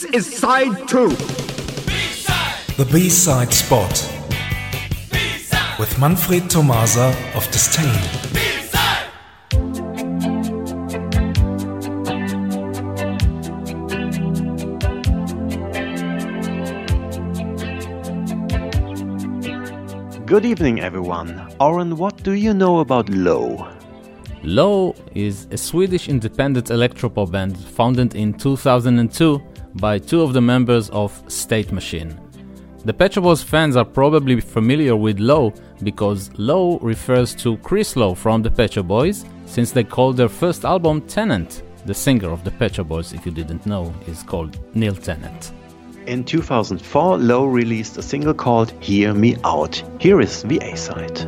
This is side two. The B-side spot with Manfred Tomasa of Disdain. Good evening, everyone. Oren, what do you know about Lowe? Lowe is a Swedish independent electropop band founded in 2002 by two of the members of State Machine. The Pet Shop Boys fans are probably familiar with Lowe because Lowe refers to Chris Lowe from the Pet Shop Boys, since they called their first album Tenant. The singer of the Pet Shop Boys, if you didn't know, is called Neil Tennant. In 2004, Lowe released a single called Hear Me Out. Here is the A side.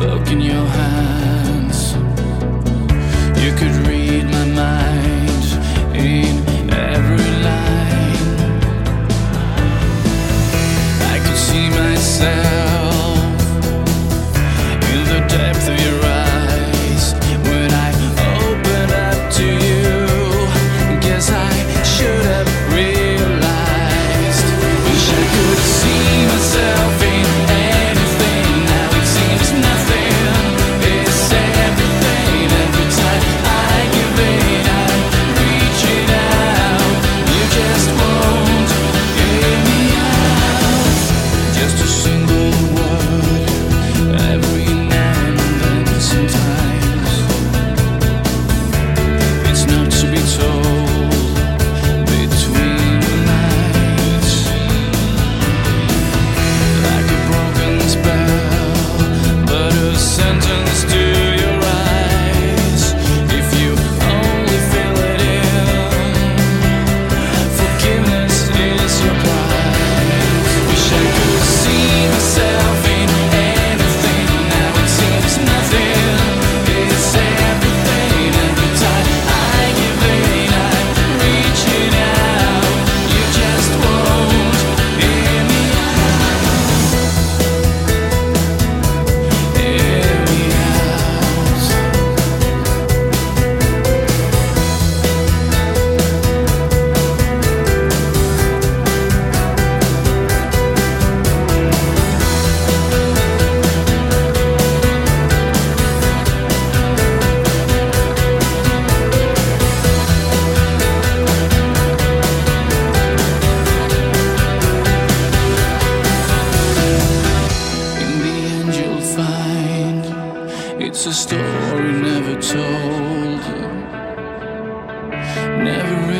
Book in your hands.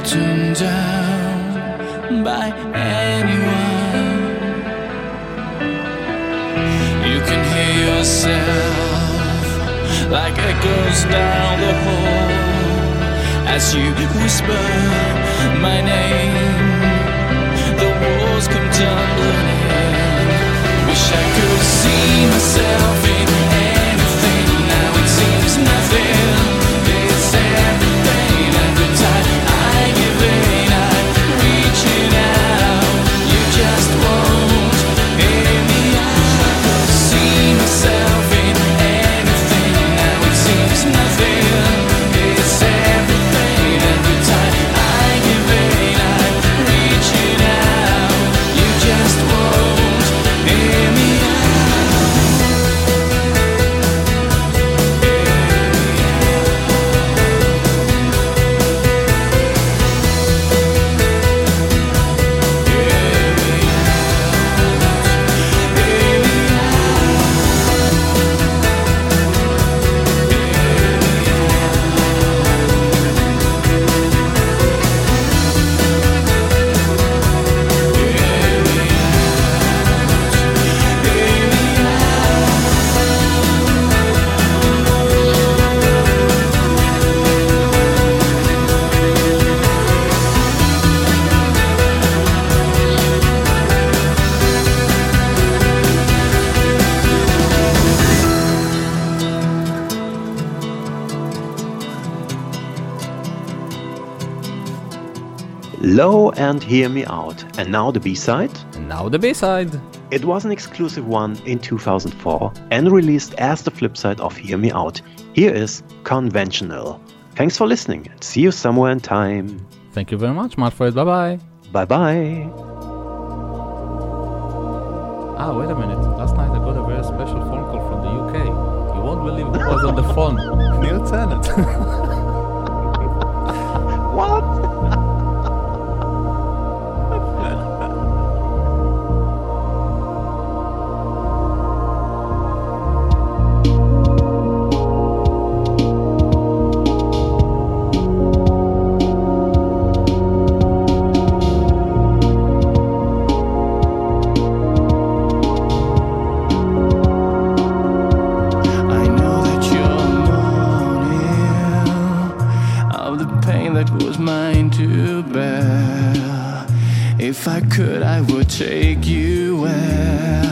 Written down by anyone. You can hear yourself like echoes down the hall as you whisper my name. Lowe and Hear Me Out. And now the B side? And now the B side. It was an exclusive one in 2004 and released as the flip side of Hear Me Out. Here is Conventional. Thanks for listening and see you somewhere in time. Thank you very much, Manfred. Bye bye. Bye bye. Ah, wait a minute. Last night I got a very special phone call from the UK. You won't believe who was on the phone. Neil Tennant. If I could, I would take you where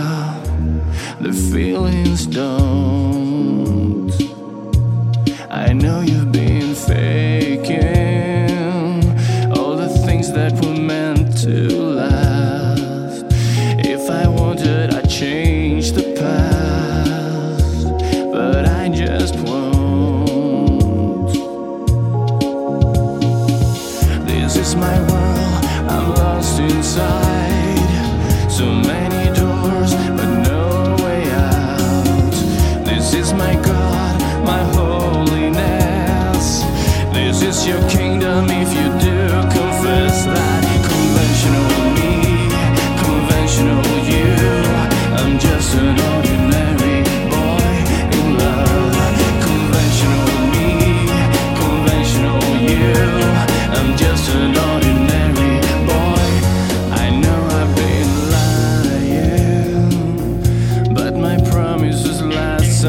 the feelings don't.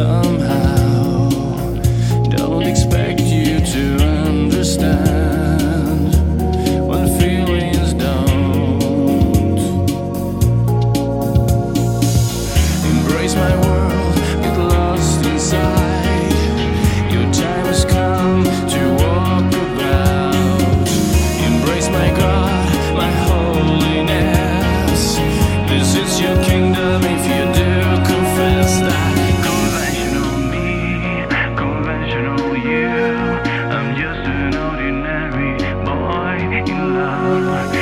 somehow in love.